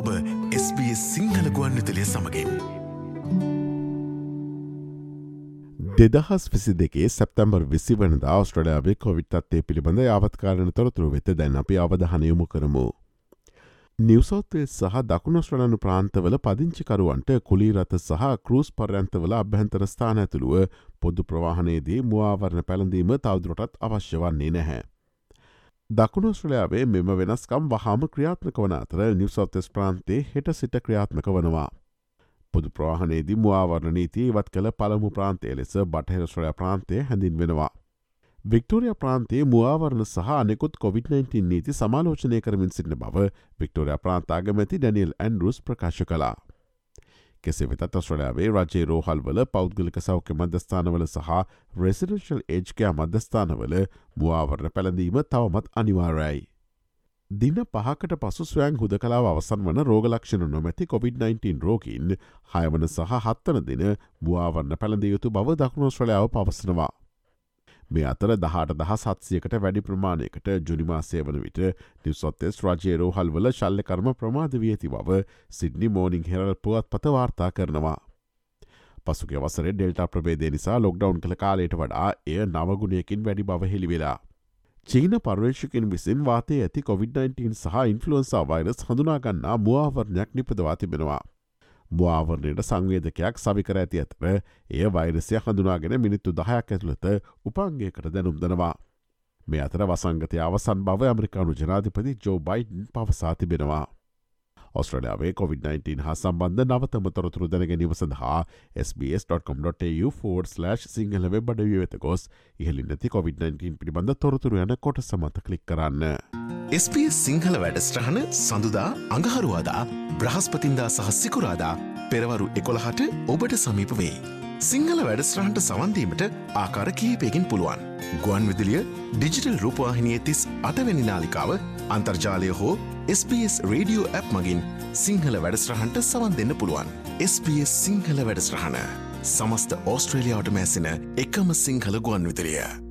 SBS Sinhala ගුවන් විතලිය සමගින්. දෙදහස් විසි දෙකේ සැප්තැම්බර් විසි වනද අවස්ට්‍රලයාාවේ කොවිට්ත්තේ පිළිබඳ යාවත්කාරණ තොරතුරු වෙත දැන් අපි අවධහනයමු කරමු. නිවසෝත්වය සහ දකුණස්ට්‍රලනු ප්‍රාන්තවල පදිංචිකරුවන්ට කුලීරත සහ කෘස් පර්යන්තවල අභ්‍යන්තර ස්ථාන ඇතුළුව පොදු ප්‍රවාහනයේදී මුවාවරණ පැළඳීම තවදුරටත් අවශ්‍ය වන්නේ නැහැ. දකුණස්ට්‍රලයාාවේ මෙම වෙනස්කම් වහාම ක්‍රියාත්මක වන අතර නිවසෝතෙස් ප්‍රාන්තේ හෙට සිට ක්‍රියාත්මක වනවා. පුදු ප්‍රවාහනේදී මුවාවරණ නීති ඉවත් කළ පළමු ප්‍රාන්තය ලෙස බටහෙරස්ට්‍රලයා ප්‍රාන්තය හැඳින් වෙනවා. වික්ටෝරිය ප්‍රාන්තේ මුවාවරණ සහ අනෙකුත් COොVID-19 නීති සමාලෝචනය කරමින් සිටින බව වික්ටෝරයා ප්‍රාන්තාගමැති ඩැනියල් ඇන්ඩරුස් ප්‍රකාශ කලා. කෙසේ වෙතත් ඔස්ට්‍රලයාාවේ රජයේ රෝහල්වල පෞද්ගලික සෞඛ්‍ය මධස්ථානවල සහ රෙසිඩන්ශල් ඒජ්කයා මධස්ථානවල මුවාවරණ පැළඳීම තවමත් අනිවාරයි. දින පහකට පසු ස්වයන් හුද කලාව අවසන් වන රෝගලක්ෂණ නොමැති COොVID-19 රෝගීන් හයවන සහ හත්තන දින මුවාවරණ පැළඳ යුතු බව දකුණෝස්ට්‍රලයාාව පවසනවා. මේ අතර දහට දහ සත්සියකට වැඩි ප්‍රමාණයකට ජුනිමාසය වන විට නිවසොත්තෙස් රජයේ රෝහල්වල ශල්ලකර්ම ප්‍රමාද වී ඇති බව සිඩ්නි මෝනිින් හෙරල් පුවත් පත වාර්තා කරනවා. පසුගේ වසර ඩෙල්ටා ප්‍රබේදය නිසා ලොක්ඩවන් කළ කාලයට වඩා එය නවගුණයකින් වැඩි බව හෙළිවෙලා. චීන පර්වේශකින් විසින් වාතය ඇති COොVID-19 සහ ඉන්ෆලුවන්සා වෛරස් හඳුනාගන්නා මුවාවරණයක් නිපදවා තිබෙනවා. මුවාවරණයට සංවේදකයක් සවිකර ඇති ඇතර එය වෛරසය හඳුනාගෙන මිනිත්තු දහයක් ඇතුළත උපන්ගේකට දැනුම් දනවා. මේ අතර වසංගතය අවසන් බව ඇමරිකානු ජනාධිපති ජෝ බයිඩන් පවසා තිබෙනවා. ඔස්ට්‍රලයාාවේ COොVID-19 හා සම්බන්ධ නවතම තොරතුරු දැනගැනීම සඳහා SBS.com.tu4/ සිංහල වෙබ්බඩ වෙත ගොස් ඉහලි නැති COොVID-19 පිළිබඳ තොරතුරු යන කොට සමත කලික් කරන්න. SBS සිංහල වැඩස්ට්‍රහන සඳුදා අඟහරුවාදා බ්‍රහස්පතින්දා සහ සිකුරාදා පෙරවරු එකොළහට ඔබට සමීප වෙයි. සිංහල වැඩස්ට්‍රහන්ට සවන්දීමට ආකාර කිහිපයකින් පුළුවන්. ගුවන් විදිලිය ඩිජිටල් රූපවාහිනිය තිස් අටවැනි නාලිකාව අන්තර්ජාලය හෝ SBS රඩියෝ ඇප් මගින් සිංහල වැඩස්ට්‍රහන්ට සවන් දෙන්න පුළුවන්. SBS සිංහල වැඩස්ට්‍රහණ සමස්ත ඕස්ට්‍රේලියාවට මැසින එකම සිංහල ගුවන් විදිලිය.